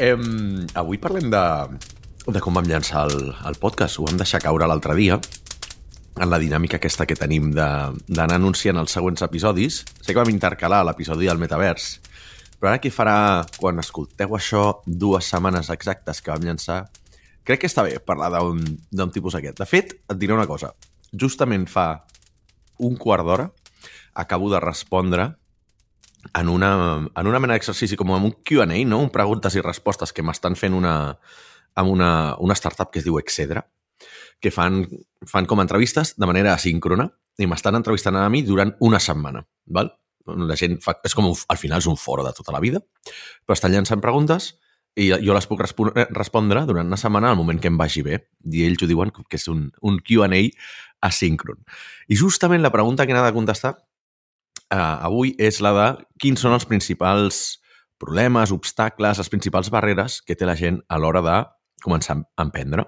Em, avui parlem de, de com vam llançar el, el podcast. Ho vam deixar caure l'altre dia en la dinàmica aquesta que tenim d'anar anunciant els següents episodis. Sé que vam intercalar l'episodi del metavers, però ara què farà quan escolteu això dues setmanes exactes que vam llançar? Crec que està bé parlar d'un tipus aquest. De fet, et diré una cosa. Justament fa un quart d'hora acabo de respondre en una, en una mena d'exercici com en un Q&A, no? un preguntes i respostes que m'estan fent una, amb una, una startup que es diu Excedra, que fan, fan com entrevistes de manera asíncrona i m'estan entrevistant a mi durant una setmana. Val? La gent fa, és com un, al final és un foro de tota la vida, però estan llançant preguntes i jo les puc respo- respondre durant una setmana al moment que em vagi bé. I ells ho diuen que és un, un Q&A asíncron. I justament la pregunta que he anat a contestar uh, avui és la de quins són els principals problemes, obstacles, les principals barreres que té la gent a l'hora de començar a emprendre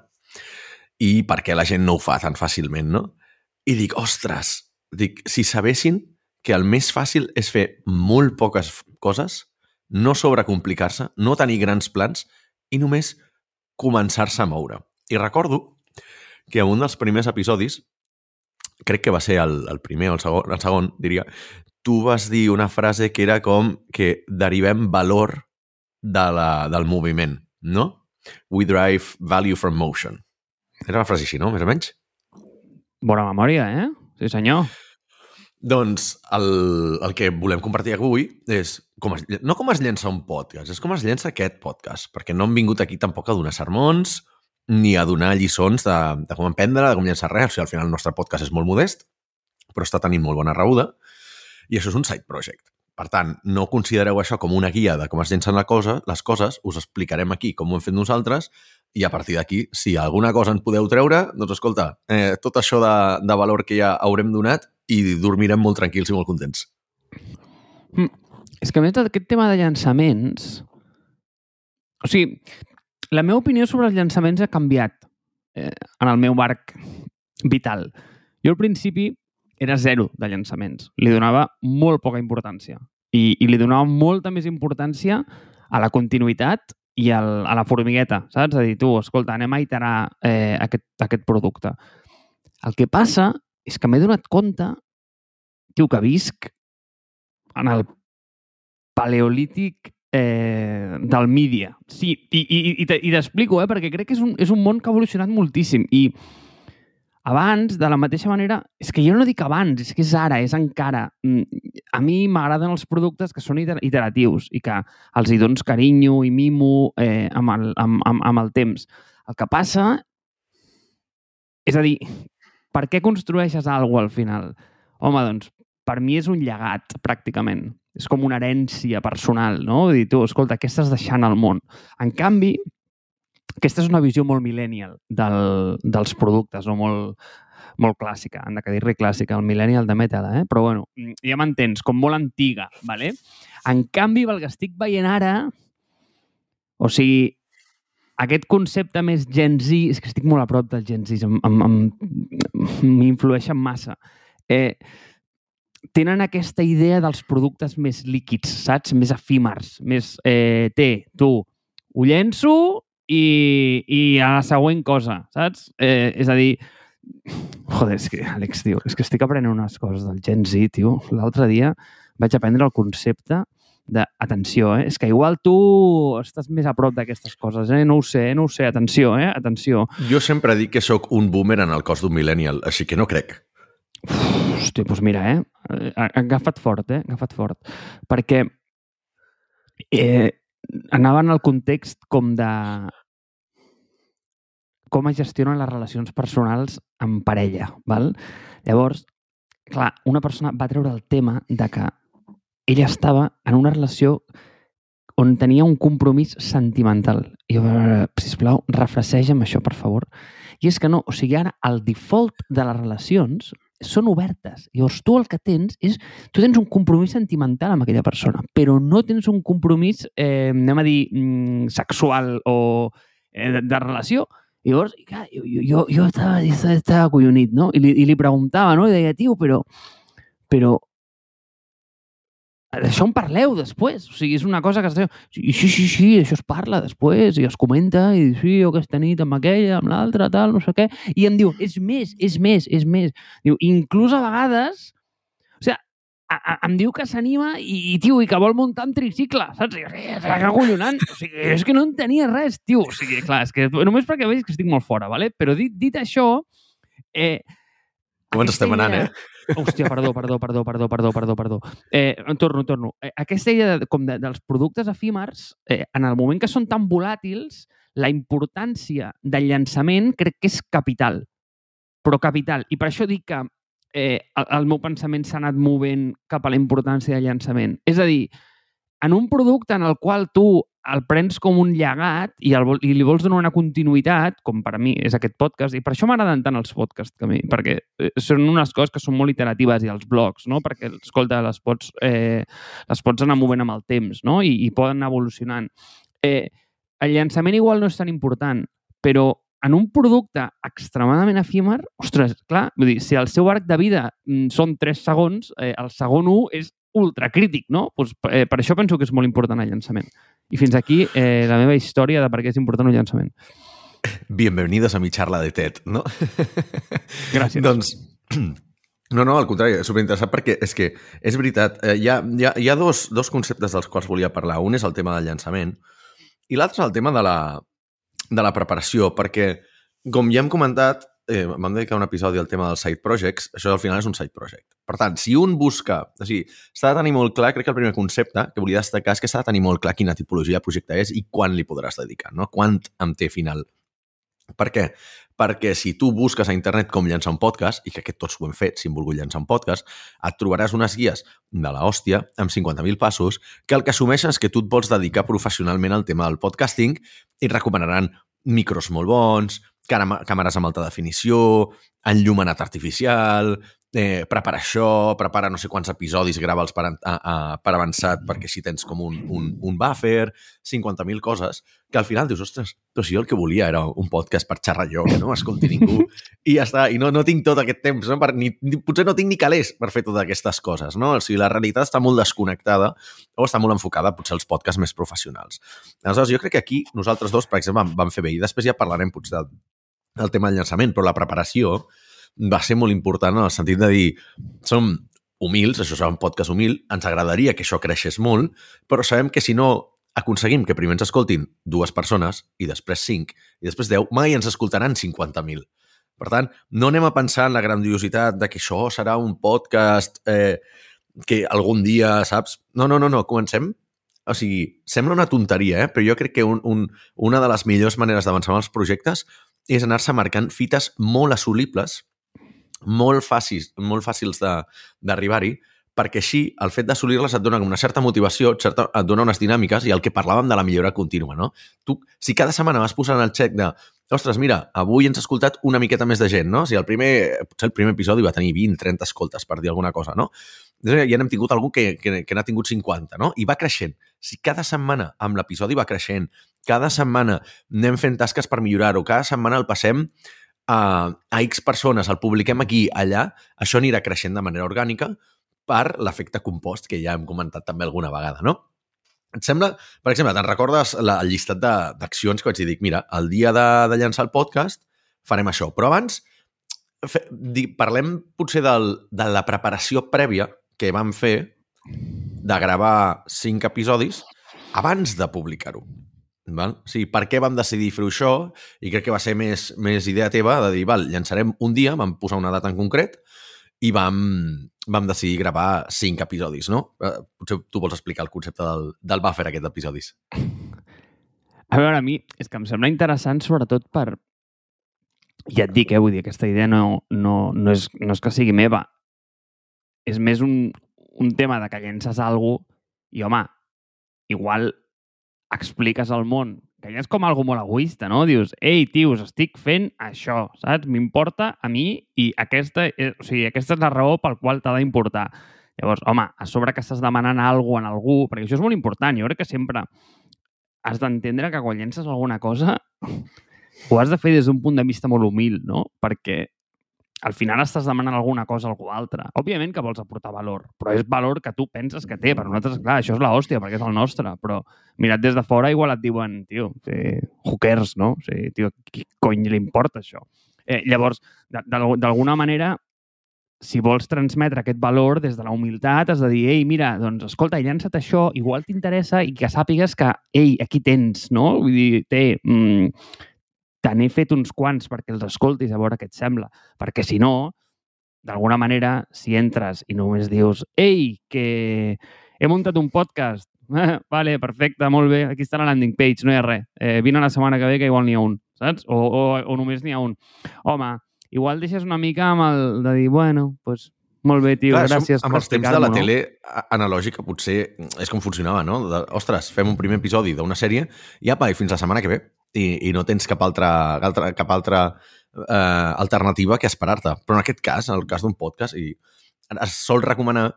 i per què la gent no ho fa tan fàcilment, no? I dic, ostres, dic, si sabessin que el més fàcil és fer molt poques coses, no sobrecomplicar-se, no tenir grans plans i només començar-se a moure. I recordo que en un dels primers episodis, crec que va ser el, el primer o el segon, el segon, diria, tu vas dir una frase que era com que derivem valor de la, del moviment, no? We drive value from motion. Era una frase així, no? Més o menys? Bona memòria, eh? Sí, senyor. Doncs el, el que volem compartir avui és com es, no com es llença un podcast, és com es llença aquest podcast, perquè no hem vingut aquí tampoc a donar sermons ni a donar lliçons de, de com emprendre, de com llençar res. O sigui, al final el nostre podcast és molt modest, però està tenint molt bona rebuda i això és un side project. Per tant, no considereu això com una guia de com es llencen la cosa, les coses, us explicarem aquí com ho hem fet nosaltres i a partir d'aquí, si alguna cosa ens podeu treure, doncs escolta, eh, tot això de, de valor que ja haurem donat i dormirem molt tranquils i molt contents. És que a més d'aquest tema de llançaments... O sigui, la meva opinió sobre els llançaments ha canviat eh, en el meu arc vital. Jo al principi era zero de llançaments. Li donava molt poca importància. I, i li donava molta més importància a la continuïtat i al, a la formigueta, saps? A dir, tu, escolta, anem a iterar eh, aquest, aquest producte. El que passa és que m'he donat compte, tio, que visc en el paleolític eh, del mídia. Sí, i, i, i i t'explico, eh, perquè crec que és un, és un món que ha evolucionat moltíssim. I abans, de la mateixa manera, és que jo no dic abans, és que és ara, és encara. Mm, A mi m'agraden els productes que són iter- iteratius i que els hi dones carinyo i mimo eh, amb, el, amb, amb, amb el temps. El que passa és a dir, per què construeixes alguna al final? Home, doncs, per mi és un llegat, pràcticament. És com una herència personal, no? Vull dir, tu, escolta, què estàs deixant al món? En canvi, aquesta és una visió molt millennial del, dels productes, o molt, molt clàssica, han de dir-li clàssica, el millennial de metal, eh? Però bueno, ja m'entens, com molt antiga, ¿vale? En canvi, el que estic veient ara, o sigui, aquest concepte més Gen Z, és que estic molt a prop dels Gen Z, m'influeixen massa. Eh, tenen aquesta idea dels productes més líquids, saps? Més efímers, més... Eh, té, tu, ho llenço i, i a la següent cosa, saps? Eh, és a dir, joder, és que, Àlex, tio, és que estic aprenent unes coses del Gen Z, tio. L'altre dia vaig aprendre el concepte de, atenció, eh? és que igual tu estàs més a prop d'aquestes coses, eh? no ho sé, no ho sé, atenció, eh? atenció. Jo sempre dic que sóc un boomer en el cos d'un millennial, així que no crec. Hòstia, doncs mira, eh? Agafat fort, eh? Agafat fort. Perquè eh, anava en el context com de com es gestionen les relacions personals en parella, val? Llavors, clar, una persona va treure el tema de que ella estava en una relació on tenia un compromís sentimental. I jo, sisplau, refreseja'm això, per favor. I és que no, o sigui, ara el default de les relacions són obertes. Llavors, tu el que tens és... Tu tens un compromís sentimental amb aquella persona, però no tens un compromís, eh, anem a dir, mm, sexual o eh, de, de relació. I llavors, clar, jo, jo, jo, estava, estava, acollonit, no? I li, I li preguntava, no? I deia, tio, però, però d'això en parleu després. O sigui, és una cosa que es sí, sí, sí, sí, això es parla després i es comenta i sí, jo aquesta nit amb aquella, amb l'altra, tal, no sé què. I em diu, és més, és més, és més. Diu, inclús a vegades, a, em diu que s'anima i, i, tio, i que vol muntar un tricicle, saps? I, és acollonant. O sigui, és que no en tenia res, tio. O sigui, clar, és que només perquè veig que estic molt fora, ¿vale? però dit, dit això, eh, com ens estem anant, eh? Hòstia, perdó, perdó, perdó, perdó, perdó, perdó, perdó. Eh, torno, torno. Eh, aquesta idea de, com de, dels productes efímers, eh, en el moment que són tan volàtils, la importància del llançament crec que és capital. Però capital. I per això dic que eh, el, el meu pensament s'ha anat movent cap a la importància del llançament. És a dir, en un producte en el qual tu el prens com un llegat i, el, i li vols donar una continuïtat, com per a mi és aquest podcast, i per això m'agraden tant els podcasts, que a mi, perquè eh, són unes coses que són molt iteratives i els blogs, no? perquè, escolta, les pots, eh, les pots anar movent amb el temps no? I, i poden anar evolucionant. Eh, el llançament igual no és tan important, però en un producte extremadament efímer, ostres, clar, vull dir, si el seu arc de vida mm, són 3 segons, eh, el segon 1 és ultracrític, no? Pues, eh, per això penso que és molt important el llançament. I fins aquí eh, la meva història de per què és important el llançament. Bienvenidos a mi charla de TED, no? Gràcies. doncs, no, no, al contrari, és superinteressant perquè és que és veritat, eh, hi ha, hi ha, hi ha dos, dos conceptes dels quals volia parlar. Un és el tema del llançament i l'altre és el tema de la, de la preparació, perquè, com ja hem comentat, eh, vam dedicar un episodi al tema dels side projects, això al final és un side project. Per tant, si un busca... O sigui, s'ha de tenir molt clar, crec que el primer concepte que volia destacar és que s'ha de tenir molt clar quina tipologia de projecte és i quan li podràs dedicar, no? Quant em té final. Per què? Perquè si tu busques a internet com llançar un podcast, i que aquest tots ho hem fet si hem volgut llançar un podcast, et trobaràs unes guies de la hòstia amb 50.000 passos que el que assumeixen és que tu et vols dedicar professionalment al tema del podcasting i et recomanaran micros molt bons, càmeres amb alta definició, enllumenat artificial, eh, prepara això, prepara no sé quants episodis, grava'ls per, a, a, per avançat perquè si tens com un, un, un buffer, 50.000 coses, que al final dius, ostres, però si jo el que volia era un podcast per xerrar jo, que no m'escolti ningú, i ja està, i no, no tinc tot aquest temps, no? Per, ni, potser no tinc ni calés per fer totes aquestes coses, no? O sigui, la realitat està molt desconnectada o està molt enfocada potser als podcasts més professionals. Aleshores, jo crec que aquí nosaltres dos, per exemple, vam, vam fer bé, i després ja parlarem potser del, del tema del llançament, però la preparació va ser molt important en el sentit de dir som humils, això serà un podcast humil, ens agradaria que això creixés molt, però sabem que si no aconseguim que primer ens escoltin dues persones i després cinc i després deu, mai ens escoltaran 50.000. Per tant, no anem a pensar en la grandiositat de que això serà un podcast eh, que algun dia, saps? No, no, no, no, comencem o sigui, sembla una tonteria, eh? però jo crec que un, un, una de les millors maneres d'avançar amb els projectes és anar-se marcant fites molt assolibles molt fàcils, molt fàcils d'arribar-hi, perquè així el fet d'assolir-les et dona una certa motivació, et, certa, et dona unes dinàmiques i el que parlàvem de la millora contínua, no? Tu, si cada setmana vas posant el xec de ostres, mira, avui ens ha escoltat una miqueta més de gent, no? O sigui, el primer, potser el primer episodi va tenir 20, 30 escoltes, per dir alguna cosa, no? Ja n'hem tingut algun que, que, que n'ha tingut 50, no? I va creixent. Si cada setmana amb l'episodi va creixent, cada setmana anem fent tasques per millorar-ho, cada setmana el passem a, a X persones, el publiquem aquí, allà, això anirà creixent de manera orgànica per l'efecte compost, que ja hem comentat també alguna vegada, no? Et sembla, per exemple, te'n recordes la, el llistat d'accions que vaig dir, dic, mira, el dia de, de llançar el podcast farem això, però abans fe, di, parlem potser del, de la preparació prèvia que vam fer de gravar cinc episodis abans de publicar-ho. Val? Sigui, per què vam decidir fer això? I crec que va ser més, més idea teva de dir, val, llançarem un dia, vam posar una data en concret i vam, vam decidir gravar cinc episodis, no? Eh, potser tu vols explicar el concepte del, del buffer aquest d'episodis. A veure, a mi és que em sembla interessant sobretot per... Ja et dic, eh? Vull dir, aquesta idea no, no, no, és, no és que sigui meva. És més un, un tema de que llences alguna i, home, igual expliques al món, que ja és com algo molt egoista, no? Dius, ei, tios, estic fent això, saps? M'importa a mi i aquesta, és, o sigui, aquesta és la raó pel qual t'ha d'importar. Llavors, home, a sobre que estàs demanant alguna en algú, perquè això és molt important, jo crec que sempre has d'entendre que quan llences alguna cosa ho has de fer des d'un punt de vista molt humil, no? Perquè al final estàs demanant alguna cosa a algú altre. Òbviament que vols aportar valor, però és valor que tu penses que té. Per nosaltres, clar, això és l'hòstia, perquè és el nostre, però mirat des de fora igual et diuen, tio, sí, who cares, no? Sigui, tio, qui cony li importa això? Eh, llavors, d'alguna manera, si vols transmetre aquest valor des de la humilitat, has de dir, ei, mira, doncs, escolta, llança't això, igual t'interessa i que sàpigues que, ei, aquí tens, no? Vull dir, té, mm, te n'he fet uns quants perquè els escoltis a veure què et sembla. Perquè si no, d'alguna manera, si entres i només dius ei, que he muntat un podcast, vale, perfecte, molt bé, aquí està la landing page, no hi ha res. Eh, vine la setmana que ve que igual n'hi ha un, saps? O, o, o només n'hi ha un. Home, igual deixes una mica amb el de dir, bueno, doncs pues, molt bé, tio, Clar, gràcies per Amb els temps de la no? tele analògica potser és com funcionava, no? De, ostres, fem un primer episodi d'una sèrie i apa, i fins la setmana que ve i, i no tens cap altra, altra, cap altra eh, alternativa que esperar-te. Però en aquest cas, en el cas d'un podcast, i es sol recomanar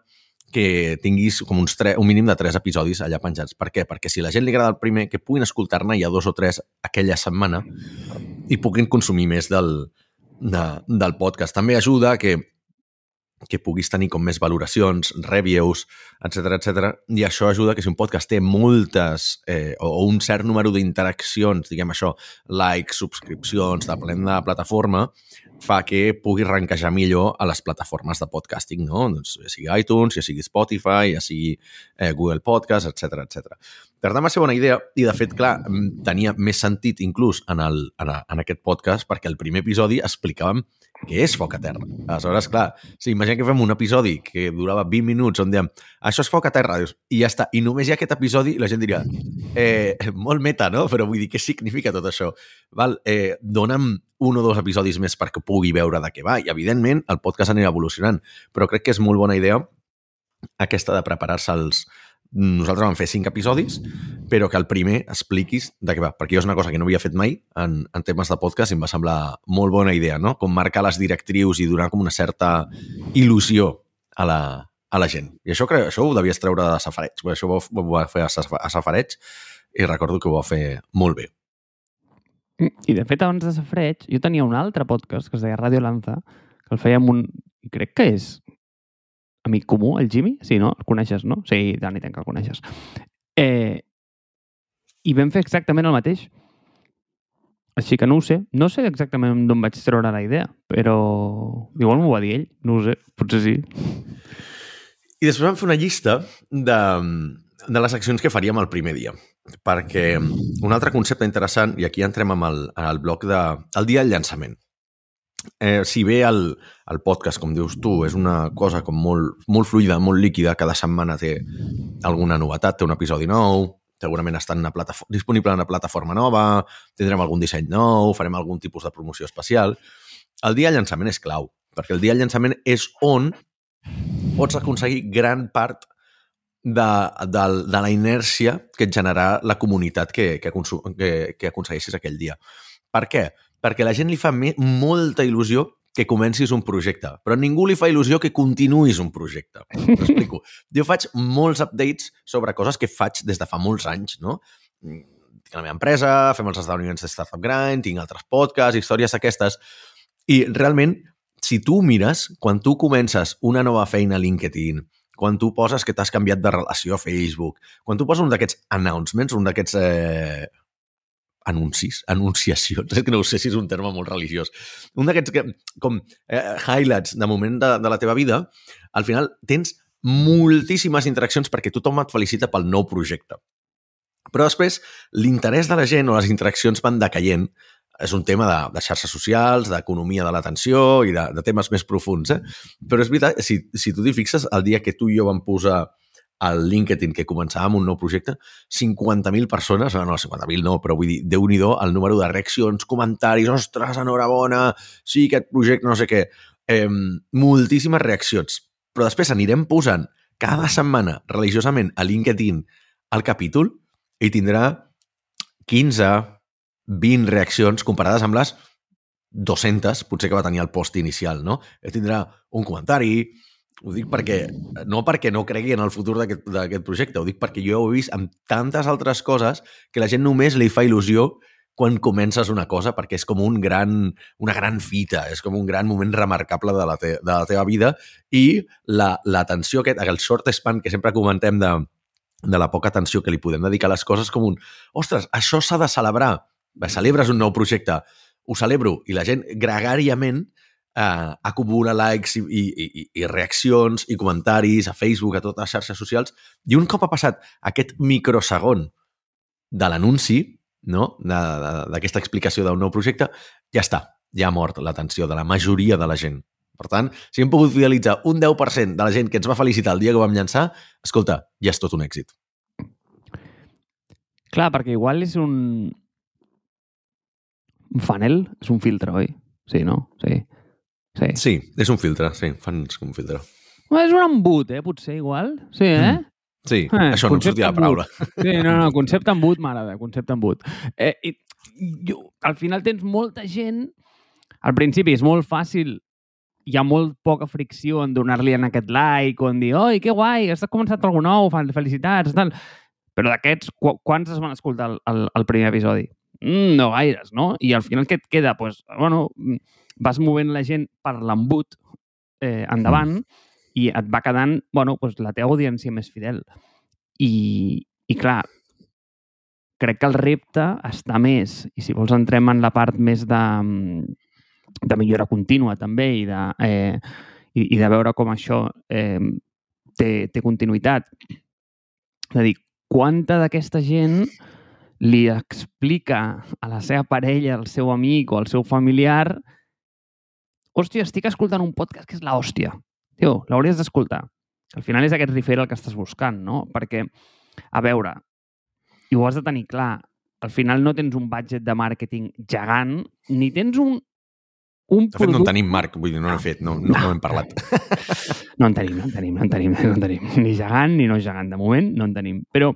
que tinguis com uns tre, un mínim de tres episodis allà penjats. Per què? Perquè si la gent li agrada el primer, que puguin escoltar-ne ja dos o tres aquella setmana i puguin consumir més del, de, del podcast. També ajuda que que puguis tenir com més valoracions, reviews, etc etc. I això ajuda que si un podcast té moltes eh, o un cert número d'interaccions, diguem això, likes, subscripcions, depenent de la plataforma, fa que pugui ranquejar millor a les plataformes de podcasting, no? Doncs, ja sigui iTunes, ja sigui Spotify, ja sigui eh, Google Podcast, etc etc. Per tant, va ser bona idea i, de fet, clar, tenia més sentit inclús en, el, en, a, en aquest podcast perquè el primer episodi explicàvem què és foc a terra. Aleshores, clar, si imagina que fem un episodi que durava 20 minuts on diem això és foc a terra, dius, i ja està. I només hi ha aquest episodi i la gent diria eh, molt meta, no? Però vull dir, què significa tot això? Val? Eh, dona'm un o dos episodis més perquè pugui veure de què va. I, evidentment, el podcast anirà evolucionant. Però crec que és molt bona idea aquesta de preparar-se els, nosaltres vam fer cinc episodis, però que el primer expliquis de què va. Perquè jo és una cosa que no havia fet mai en, en temes de podcast i em va semblar molt bona idea, no? Com marcar les directrius i donar com una certa il·lusió a la, a la gent. I això, crec, això ho devies treure de Safareig. Això ho, ho va fer a, a Safareig i recordo que ho va fer molt bé. I de fet, abans de Safareig, jo tenia un altre podcast que es deia Radio Lanza, que el fèiem un... I crec que és amic comú, el Jimmy? Sí, no? El coneixes, no? Sí, tant i tant que el coneixes. Eh, I vam fer exactament el mateix. Així que no ho sé. No sé exactament d'on vaig treure la idea, però igual m'ho va dir ell. No ho sé, potser sí. I després vam fer una llista de, de les accions que faríem el primer dia. Perquè un altre concepte interessant, i aquí entrem amb el, el bloc de el dia del llançament eh, si bé el, el podcast, com dius tu, és una cosa com molt, molt fluida, molt líquida, cada setmana té alguna novetat, té un episodi nou, segurament està en una disponible en una plataforma nova, tindrem algun disseny nou, farem algun tipus de promoció especial. El dia de llançament és clau, perquè el dia de llançament és on pots aconseguir gran part de, de, de la inèrcia que et generarà la comunitat que, que, que, que aconsegueixis aquell dia. Per què? Perquè la gent li fa molta il·lusió que comencis un projecte, però ningú li fa il·lusió que continuïs un projecte. T'explico. jo faig molts updates sobre coses que faig des de fa molts anys, no? Tinc la meva empresa, fem els esdeveniments de Startup Grind, tinc altres podcasts, històries aquestes, i realment, si tu mires, quan tu comences una nova feina a LinkedIn, quan tu poses que t'has canviat de relació a Facebook, quan tu poses un d'aquests announcements, un d'aquests eh, anuncis, anunciacions, és que no sé si és un terme molt religiós, un d'aquests que, com eh, highlights de moment de, de la teva vida, al final tens moltíssimes interaccions perquè tothom et felicita pel nou projecte. Però després, l'interès de la gent o les interaccions van decaient, és un tema de, de xarxes socials, d'economia de l'atenció i de, de temes més profuns. Eh? Però és veritat, si, si tu t'hi fixes, el dia que tu i jo vam posar al LinkedIn, que començàvem un nou projecte, 50.000 persones, no, 50.000 no, però vull dir, déu nhi el número de reaccions, comentaris, ostres, enhorabona, sí, aquest projecte, no sé què, eh, moltíssimes reaccions. Però després anirem posant cada setmana religiosament a LinkedIn el capítol i tindrà 15, 20 reaccions comparades amb les 200, potser que va tenir el post inicial, no? Tindrà un comentari, ho dic perquè, no perquè no cregui en el futur d'aquest projecte, ho dic perquè jo ho he vist amb tantes altres coses que la gent només li fa il·lusió quan comences una cosa, perquè és com un gran, una gran fita, és com un gran moment remarcable de la, te, de la teva vida i la, la tensió, aquest, el short span que sempre comentem de, de la poca atenció que li podem dedicar a les coses com un, ostres, això s'ha de celebrar. Celebres un nou projecte, ho celebro, i la gent gregàriament eh, acumula likes i, i, i, i reaccions i comentaris a Facebook, a totes les xarxes socials, i un cop ha passat aquest microsegon de l'anunci, no? d'aquesta explicació d'un nou projecte, ja està, ja ha mort l'atenció de la majoria de la gent. Per tant, si hem pogut fidelitzar un 10% de la gent que ens va felicitar el dia que vam llançar, escolta, ja és tot un èxit. Clar, perquè igual és un... Un funnel? És un filtre, oi? Sí, no? Sí. Sí, sí és un filtre, sí, fan un filtre. És un embut, eh, potser, igual. Sí, eh? Mm. Sí, eh, això no em sortia la paraula. Sí, no, no, concepte embut m'agrada, concepte embut. Eh, i, jo, al final tens molta gent... Al principi és molt fàcil hi ha molt poca fricció en donar-li en aquest like o en dir, oi, que guai, has començat algú nou, felicitats, tal. Però d'aquests, qu quants es van escoltar el, el, el primer episodi? Mm, no gaires, no? I al final què et queda? Pues, bueno, vas movent la gent per l'embut eh, endavant mm. i et va quedant, bueno, pues, la teva audiència més fidel. I, i clar, crec que el repte està més, i si vols entrem en la part més de, de millora contínua també i de, eh, i, i de veure com això eh, té, té continuïtat. És a dir, quanta d'aquesta gent li explica a la seva parella, al seu amic o al seu familiar hòstia, estic escoltant un podcast que és la hòstia. Tio, l'hauries d'escoltar. Al final és aquest refer el que estás buscant, no? Perquè, a veure, i ho has de tenir clar, al final no tens un budget de màrqueting gegant, ni tens un, un de fet, no en tenim, Marc, vull dir, no n'he fet, no, no, no hem parlat. No en tenim, no en tenim, no en tenim, no en tenim. Ni gegant ni no gegant, de moment no en tenim. Però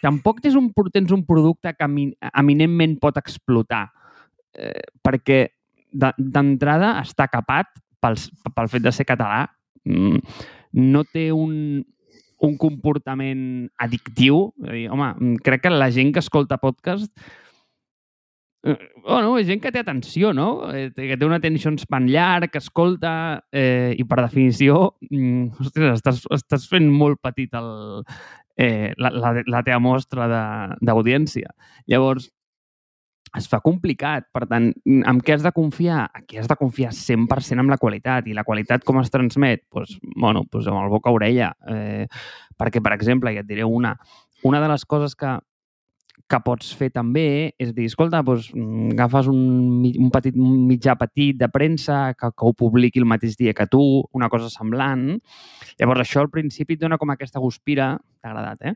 tampoc tens un, tens un producte que eminentment pot explotar, eh, perquè d'entrada està capat pel, pel fet de ser català. Mm, no té un, un comportament addictiu. És dir, home, crec que la gent que escolta podcast eh, bueno, és gent que té atenció, no? Eh, que té una attention span llarg, que escolta eh, i per definició mm, ostres, estàs, estàs fent molt petit el, eh, la, la, la teva mostra d'audiència. Llavors, es fa complicat. Per tant, amb què has de confiar? Aquí has de confiar 100% en la qualitat. I la qualitat com es transmet? Pues, bueno, pues amb el boca-orella. Eh, perquè, per exemple, ja et diré una, una de les coses que, que pots fer també és dir, escolta, doncs, agafes un, un petit un mitjà petit de premsa que, que ho publiqui el mateix dia que tu, una cosa semblant. Llavors, això al principi et dona com aquesta guspira, t'ha agradat, eh?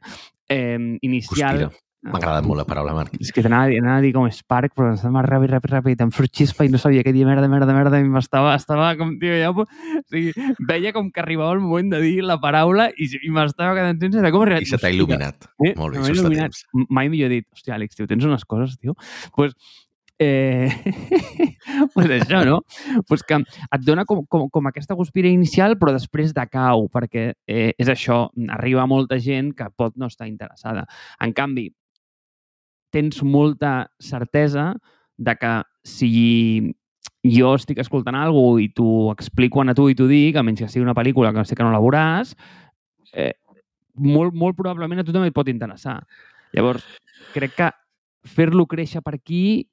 eh inicial. Guspira M'ha agradat molt la paraula, Marc. És que t'anava anava a dir com Spark, però em va ràpid, ràpid, ràpid, em fot xispa i no sabia què dir, merda, merda, merda, i m'estava, estava com, tio, ja... O sigui, veia com que arribava el moment de dir la paraula i, i m'estava quedant sense de com. I se t'ha il·luminat. Eh? Molt bé, això està temps. Mai millor dit, hòstia, Àlex, tio, tens unes coses, tio. Doncs pues, Eh, pues això, no? pues que et dona com, com, com aquesta guspira inicial, però després decau, perquè eh, és això, arriba molta gent que pot no estar interessada. En canvi, tens molta certesa de que si jo estic escoltant alguna cosa i t'ho explico a tu i t'ho dic, a menys que sigui una pel·lícula que sé que no la veuràs, eh, molt, molt probablement a tu també et pot interessar. Llavors, crec que fer-lo créixer per aquí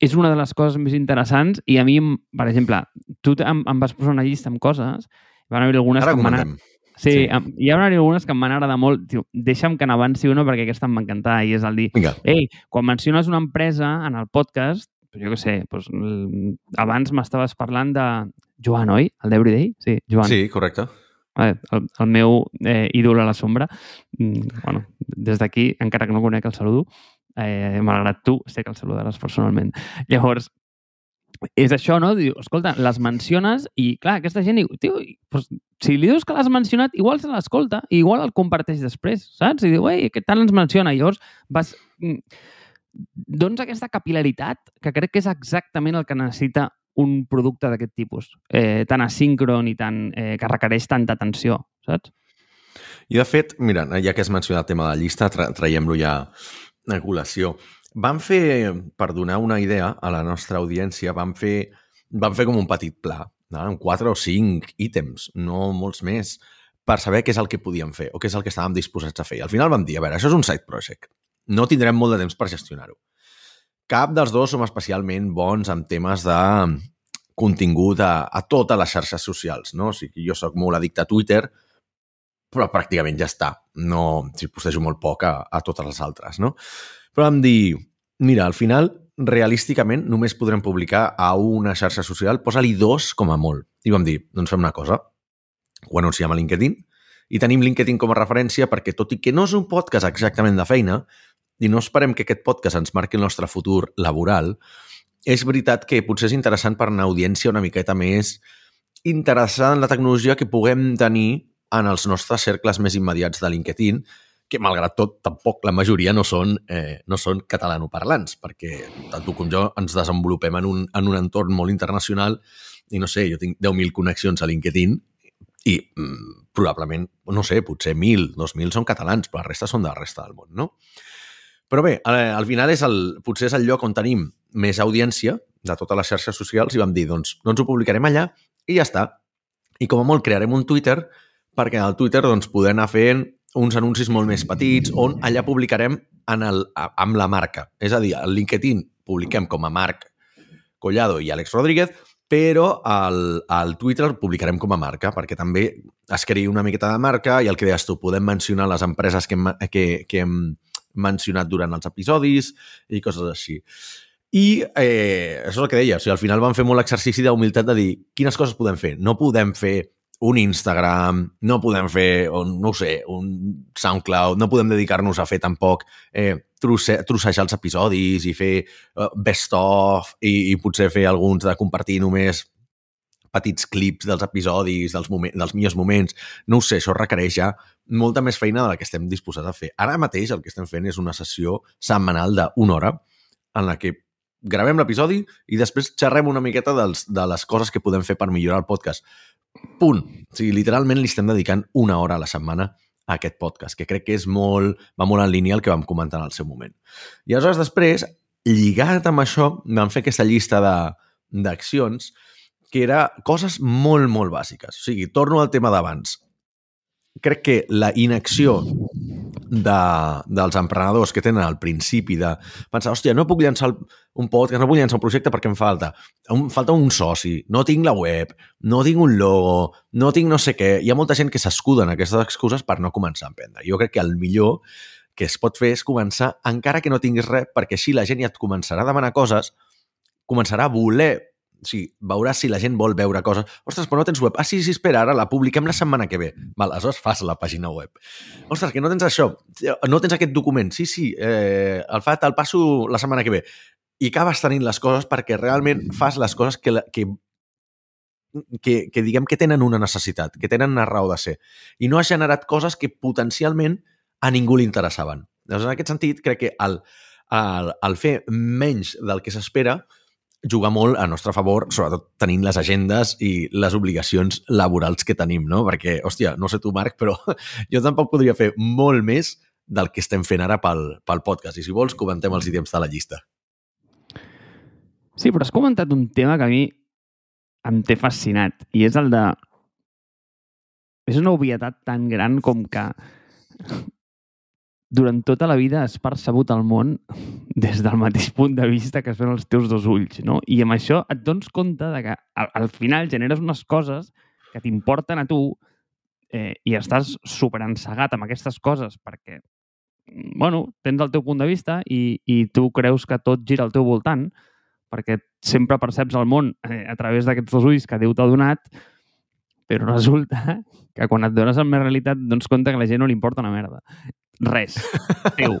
és una de les coses més interessants i a mi, per exemple, tu em, em vas posar una llista amb coses, van haver algunes Ara que m'han Sí, sí. hi ha algunes que em van agradar molt. Tio, deixa'm que n'avanci una perquè aquesta em va encantar i és el dir, Vinga. ei, quan menciones una empresa en el podcast, jo què sé, doncs, abans m'estaves parlant de Joan, oi? El d'Everyday? Sí, Joan. Sí, correcte. El, el meu eh, ídol a la sombra. Mm, bueno, des d'aquí, encara que no conec, el saludo. Eh, Malgrat tu, sé que el saludaràs personalment. Llavors, és això, no? Diu, escolta, les menciones i, clar, aquesta gent tio, pues, si li dius que l'has mencionat, igual se l'escolta i igual el comparteix després, saps? I diu, ei, què tal ens menciona? I llavors vas... Doncs aquesta capilaritat, que crec que és exactament el que necessita un producte d'aquest tipus, eh, tan asíncron i tan, eh, que requereix tanta atenció, saps? I de fet, mira, ja que has mencionat el tema de la llista, tra traiem-lo ja a col·lació vam fer, per donar una idea a la nostra audiència, vam fer, vam fer com un petit pla, no? amb quatre o cinc ítems, no molts més, per saber què és el que podíem fer o què és el que estàvem disposats a fer. I al final vam dir, a veure, això és un side project. No tindrem molt de temps per gestionar-ho. Cap dels dos som especialment bons en temes de contingut a, a totes les xarxes socials, no? O sigui, jo sóc molt addicte a Twitter, però pràcticament ja està. No, si postejo molt poc a, a totes les altres, no? Però vam dir, mira, al final, realísticament, només podrem publicar a una xarxa social, posa-li dos com a molt. I vam dir, doncs fem una cosa, ho anunciem a LinkedIn, i tenim LinkedIn com a referència perquè, tot i que no és un podcast exactament de feina, i no esperem que aquest podcast ens marqui el nostre futur laboral, és veritat que potser és interessant per una audiència una miqueta més interessada en la tecnologia que puguem tenir en els nostres cercles més immediats de LinkedIn, que malgrat tot tampoc la majoria no són, eh, no són catalanoparlants, perquè tant tu com jo ens desenvolupem en un, en un entorn molt internacional i no sé, jo tinc 10.000 connexions a LinkedIn i mm, probablement, no sé, potser 1.000, 2.000 són catalans, però la resta són de la resta del món, no? Però bé, eh, al final és el, potser és el lloc on tenim més audiència de totes les xarxes socials i vam dir, doncs, doncs ho publicarem allà i ja està. I com a molt crearem un Twitter perquè al Twitter doncs, poder anar fent uns anuncis molt més petits on allà publicarem en el, amb la marca. És a dir, al LinkedIn publiquem com a Marc Collado i Àlex Rodríguez, però al, al Twitter publicarem com a marca, perquè també es creï una miqueta de marca i el que deies tu, podem mencionar les empreses que hem, que, que hem mencionat durant els episodis i coses així. I eh, això és el que deia, o sigui, al final vam fer molt l'exercici d'humilitat de dir quines coses podem fer. No podem fer un Instagram, no podem fer, no sé, un SoundCloud, no podem dedicar-nos a fer tampoc eh, trosse, trossejar els episodis i fer uh, best-of i, i potser fer alguns de compartir només petits clips dels episodis, dels, moment, dels millors moments. No ho sé, això requereix ja molta més feina de la que estem disposats a fer. Ara mateix el que estem fent és una sessió setmanal d'una hora en la que gravem l'episodi i després xerrem una miqueta dels, de les coses que podem fer per millorar el podcast. Punt. O sigui, literalment li estem dedicant una hora a la setmana a aquest podcast, que crec que és molt, va molt en línia el que vam comentar en el seu moment. I aleshores després, lligat amb això, vam fer aquesta llista d'accions que era coses molt, molt bàsiques. O sigui, torno al tema d'abans crec que la inacció de, dels emprenedors que tenen al principi de pensar, hòstia, no puc llançar un podcast, no puc llançar un projecte perquè em falta. Em falta un soci, no tinc la web, no tinc un logo, no tinc no sé què. Hi ha molta gent que s'escuda en aquestes excuses per no començar a emprendre. Jo crec que el millor que es pot fer és començar encara que no tinguis res, perquè així la gent ja et començarà a demanar coses, començarà a voler o sigui, veuràs si la gent vol veure coses. Ostres, però no tens web. Ah, sí, sí, espera, ara la publiquem la setmana que ve. Val, aleshores fas la pàgina web. Ostres, que no tens això. No tens aquest document. Sí, sí, eh, el fa, el passo la setmana que ve. I acabes tenint les coses perquè realment fas les coses que, que, que, que diguem que tenen una necessitat, que tenen una raó de ser. I no has generat coses que potencialment a ningú li interessaven. Llavors, en aquest sentit, crec que el, el, el fer menys del que s'espera juga molt a nostre favor, sobretot tenint les agendes i les obligacions laborals que tenim, no? Perquè, hòstia, no sé tu, Marc, però jo tampoc podria fer molt més del que estem fent ara pel, pel podcast. I si vols, comentem els ítems de la llista. Sí, però has comentat un tema que a mi em té fascinat i és el de... És una obvietat tan gran com que durant tota la vida has percebut el món des del mateix punt de vista que es els teus dos ulls, no? I amb això et dones compte de que al, al final generes unes coses que t'importen a tu eh, i estàs superencegat amb aquestes coses perquè, bueno, tens el teu punt de vista i, i tu creus que tot gira al teu voltant perquè sempre perceps el món eh, a través d'aquests dos ulls que Déu t'ha donat, però resulta que quan et dones amb més realitat dones compte que la gent no li importa una merda res teu.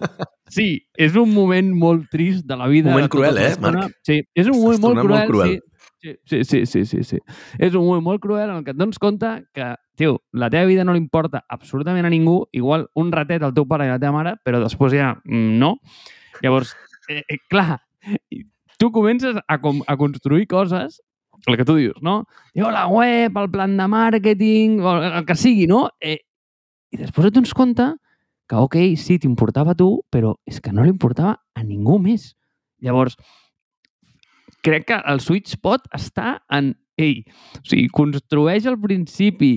Sí, és un moment molt trist de la vida. Un moment cruel, eh, Marc? Sí, és un moment molt cruel, molt cruel. Sí, sí, sí, sí, sí, sí. És un moment molt cruel en què et dones compte que, tio, la teva vida no li importa absolutament a ningú, igual un ratet al teu pare i la teva mare, però després ja mm, no. Llavors, eh, eh, clar, tu comences a, com, a construir coses el que tu dius, no? Jo, la web, el plan de màrqueting, el, el que sigui, no? Eh, I després et dones compte que, ok, sí, t'importava a tu, però és que no li importava a ningú més. Llavors, crec que el sweet spot està en, ei, o sigui, construeix al principi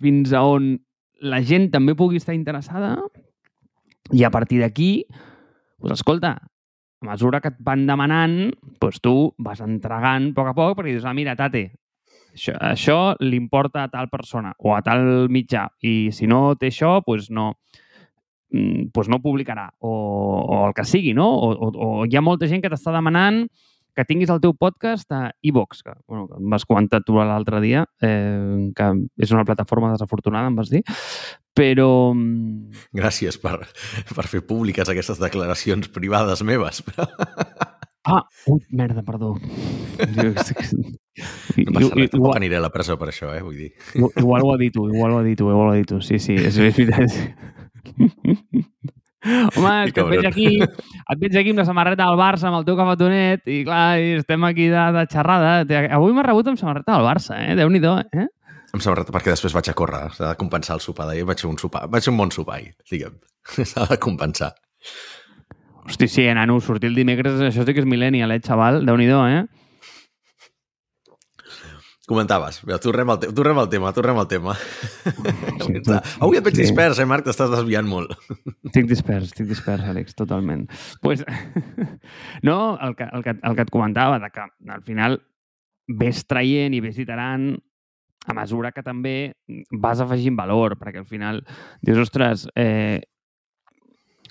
fins a on la gent també pugui estar interessada i a partir d'aquí, doncs escolta, a mesura que et van demanant, doncs tu vas entregant a poc a poc perquè dius, ah, mira, tate, això, això li importa a tal persona o a tal mitjà i si no té això, doncs no, mm, doncs no publicarà o, o el que sigui, no? O, o, o hi ha molta gent que t'està demanant que tinguis el teu podcast a iVox, que, bueno, que em vas comentar tu l'altre dia, eh, que és una plataforma desafortunada, em vas dir, però... mm, Gràcies per, per fer públiques aquestes declaracions privades meves. Ah, ui, merda, perdó. No passa res, tampoc aniré a la presó per això, eh? Vull dir. Igual, ho ha dit tu, igual ho ha dit tu, igual ho ha dit tu. Sí, sí, és veritat. Home, és que et veig aquí, et veig aquí amb la samarreta del Barça, amb el teu cafetonet, i clar, i estem aquí de, de xerrada. Avui m'ha rebut amb samarreta del Barça, eh? Déu-n'hi-do, eh? Em sembla perquè després vaig a córrer. S'ha de compensar el sopar d'ahir. Vaig fer un sopar. Vaig fer un bon sopar ahir, diguem. S'ha de compensar. Hosti, sí, nano, sortir el dimecres, això sí que és millennial, eh, xaval? Déu-n'hi-do, eh? Comentaves. Bé, tornem al, te tornem al tema, tornem al tema. Avui et veig dispers, eh, Marc? T'estàs desviant molt. Estic dispers, estic dispers, Àlex, totalment. pues, no, el que, el, que, el que et comentava, de que al final ves traient i ves iterant a mesura que també vas afegint valor, perquè al final dius, ostres, eh,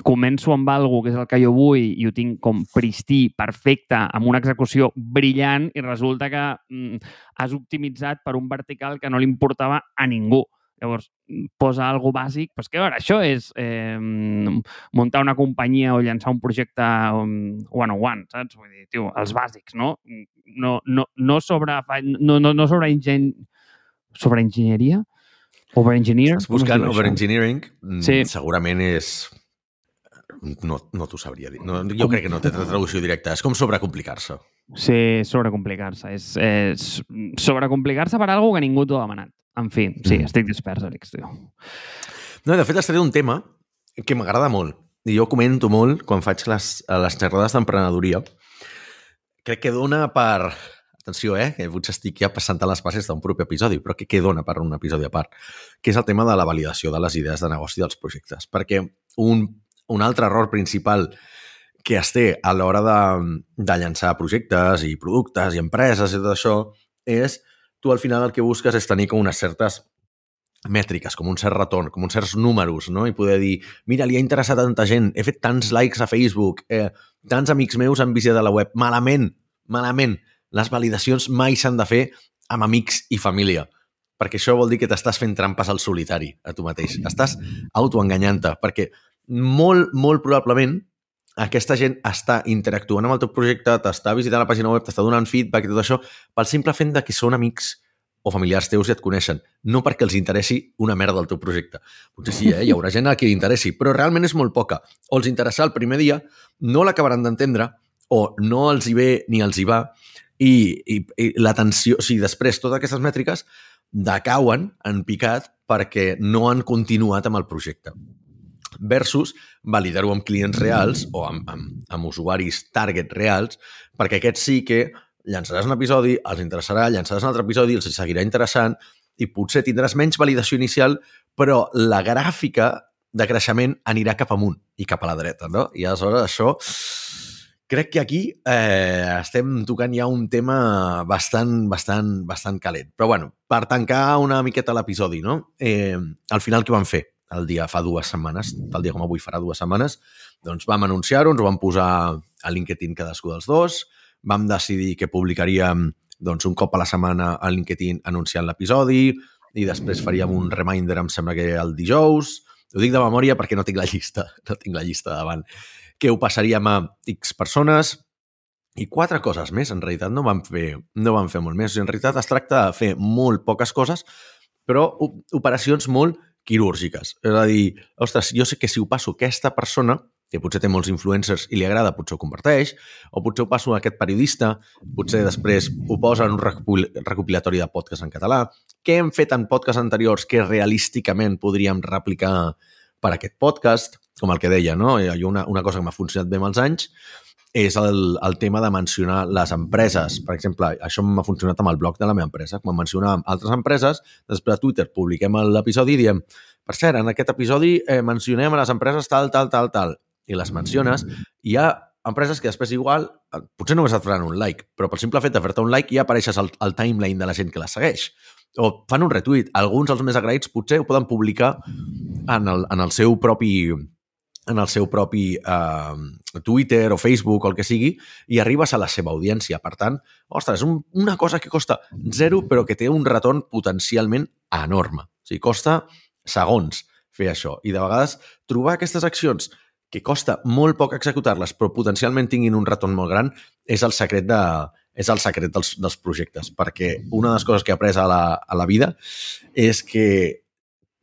començo amb algo que és el que jo vull i ho tinc com pristí, perfecte, amb una execució brillant i resulta que mm, has optimitzat per un vertical que no li importava a ningú. Llavors, posa algo bàsic, però és que, a veure, això és eh, muntar una companyia o llançar un projecte one-on-one, saps? Vull dir, tio, els bàsics, no? No, no, no sobre, no, no, no sobre, ingen... sobre enginyeria? Over-engineer? Estàs buscant over-engineering. Mm, Sí. Segurament és... No, no t'ho sabria dir. No, jo crec que no té traducció directa. És com sobrecomplicar-se. Sí, sobrecomplicar-se. És, és sobrecomplicar-se per algo que ningú t'ho ha demanat. En fi, sí, Mm. estic dispers, Àlex, tio. No, de fet, tret un tema que m'agrada molt. I jo comento molt quan faig les, les xerrades d'emprenedoria. Crec que dona per... Atenció, eh? Que potser estic ja passant a les bases d'un propi episodi, però crec que dona per un episodi a part, que és el tema de la validació de les idees de negoci dels projectes. Perquè un, un altre error principal que es té a l'hora de, de llançar projectes i productes i empreses i tot això és tu al final el que busques és tenir com unes certes mètriques, com un cert retorn, com uns certs números, no? I poder dir, mira, li ha interessat tanta gent, he fet tants likes a Facebook, eh, tants amics meus han visitat la web. Malament, malament. Les validacions mai s'han de fer amb amics i família, perquè això vol dir que t'estàs fent trampes al solitari a tu mateix. Estàs autoenganyant-te, perquè molt, molt probablement aquesta gent està interactuant amb el teu projecte, t'està visitant la pàgina web, t'està donant feedback i tot això, pel simple fet de que són amics o familiars teus i et coneixen, no perquè els interessi una merda el teu projecte. Potser sí, eh? hi haurà gent a qui li interessi, però realment és molt poca. O els interessar el primer dia, no l'acabaran d'entendre, o no els hi ve ni els hi va, i, i, i l'atenció, o sigui, després totes aquestes mètriques decauen en picat perquè no han continuat amb el projecte versus validar-ho amb clients reals o amb, amb, amb usuaris target reals, perquè aquests sí que llançaràs un episodi, els interessarà, llançaràs un altre episodi, els seguirà interessant i potser tindràs menys validació inicial, però la gràfica de creixement anirà cap amunt i cap a la dreta, no? I aleshores això... Crec que aquí eh, estem tocant ja un tema bastant, bastant, bastant calent. Però bueno, per tancar una miqueta l'episodi, no? Eh, al final què vam fer? El dia fa dues setmanes, tal dia com avui farà dues setmanes, doncs vam anunciar-ho, ens ho vam posar a LinkedIn cadascú dels dos, vam decidir que publicaríem doncs, un cop a la setmana a LinkedIn anunciant l'episodi i després faríem un reminder, em sembla que el dijous. Ho dic de memòria perquè no tinc la llista, no tinc la llista davant. Que ho passaríem a X persones i quatre coses més. En realitat no vam fer, no vam fer molt més. En realitat es tracta de fer molt poques coses, però operacions molt quirúrgiques. És a dir, ostres, jo sé que si ho passo a aquesta persona, que potser té molts influencers i li agrada, potser ho comparteix, o potser ho passo a aquest periodista, potser després ho posa en un recopil recopilatori de podcast en català. Què hem fet en podcasts anteriors que realísticament podríem replicar per aquest podcast, com el que deia, no? Hi ha una, una cosa que m'ha funcionat bé amb els anys és el, el tema de mencionar les empreses. Per exemple, això m'ha funcionat amb el blog de la meva empresa. Quan mencionàvem altres empreses, després a Twitter publiquem l'episodi i diem per cert, en aquest episodi eh, mencionem a les empreses tal, tal, tal, tal, i les menciones, hi ha empreses que després igual, eh, potser només et faran un like, però pel simple fet de fer-te un like ja apareixes al, al timeline de la gent que la segueix. O fan un retweet. Alguns dels més agraïts potser ho poden publicar en el, en el seu propi en el seu propi eh, Twitter o Facebook o el que sigui i arribes a la seva audiència. Per tant, ostres, un, una cosa que costa zero però que té un retorn potencialment enorme. O sigui, costa segons fer això. I de vegades trobar aquestes accions que costa molt poc executar-les però potencialment tinguin un retorn molt gran és el secret de, és el secret dels, dels projectes, perquè una de les coses que he après a la, a la vida és que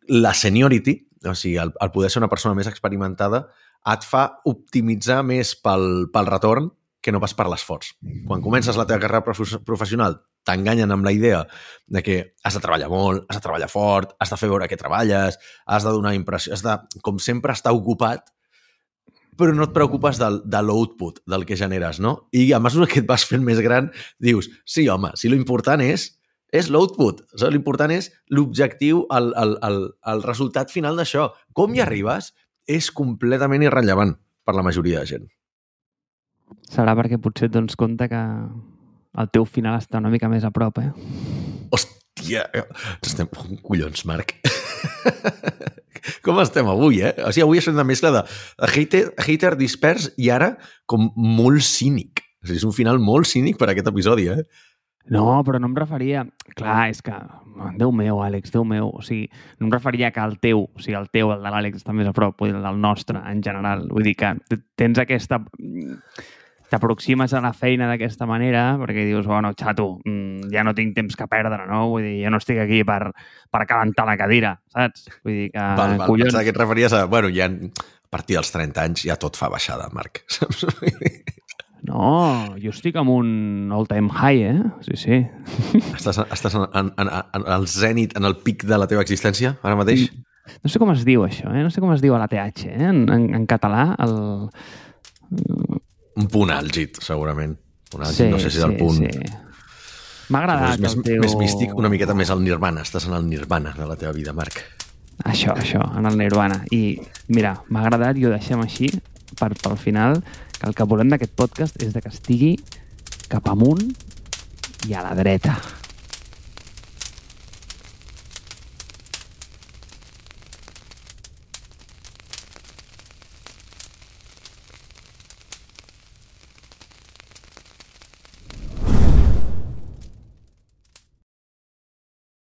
la seniority, o sigui, el, el poder ser una persona més experimentada et fa optimitzar més pel, pel retorn que no pas per l'esforç. Quan comences la teva carrera professional, t'enganyen amb la idea de que has de treballar molt, has de treballar fort, has de fer veure que treballes, has de donar impressió, has de, com sempre, estar ocupat, però no et preocupes del, de l'output, del que generes, no? I a mesura que et vas fent més gran, dius, sí, home, si l'important és és l'output. O sigui, L'important és l'objectiu, el, el, el, el resultat final d'això. Com hi arribes és completament irrellevant per la majoria de gent. Serà perquè potser et dones compte que el teu final està una mica més a prop, eh? Hòstia! Estem... Collons, Marc. Com estem avui, eh? O sigui, avui és una mescla de hater, hater dispers i ara com molt cínic. O sigui, és un final molt cínic per a aquest episodi, eh? No, però no em referia... Clar, és que... Déu meu, Àlex, Déu meu. O sigui, no em referia que el teu, o sigui, el teu, el de l'Àlex, està més a prop, el del nostre, en general. Vull dir que tens aquesta... T'aproximes a la feina d'aquesta manera perquè dius, bueno, xato, mm, ja no tinc temps que perdre, no? Vull dir, jo no estic aquí per, per calentar la cadira, saps? Vull dir que... Val, val, collons... que et referies a... Bueno, ja a partir dels 30 anys ja tot fa baixada, Marc. Saps? No, jo estic amb un all-time high, eh? Sí, sí. Estàs, estàs en, en, en, en el zènit, en el pic de la teva existència, ara mateix? No sé com es diu això, eh? No sé com es diu a la TH, eh? En, en, en català, el... Un punt àlgid, segurament. Un àlgid, sí, no sé si sí, del punt... Sí. M'ha agradat més, el teu... Més místic, una miqueta més al nirvana. Estàs en el nirvana de la teva vida, Marc. Això, això, en el nirvana. I mira, m'ha agradat i ho deixem així per, pel final que el que volem d'aquest podcast és de que estigui cap amunt i a la dreta.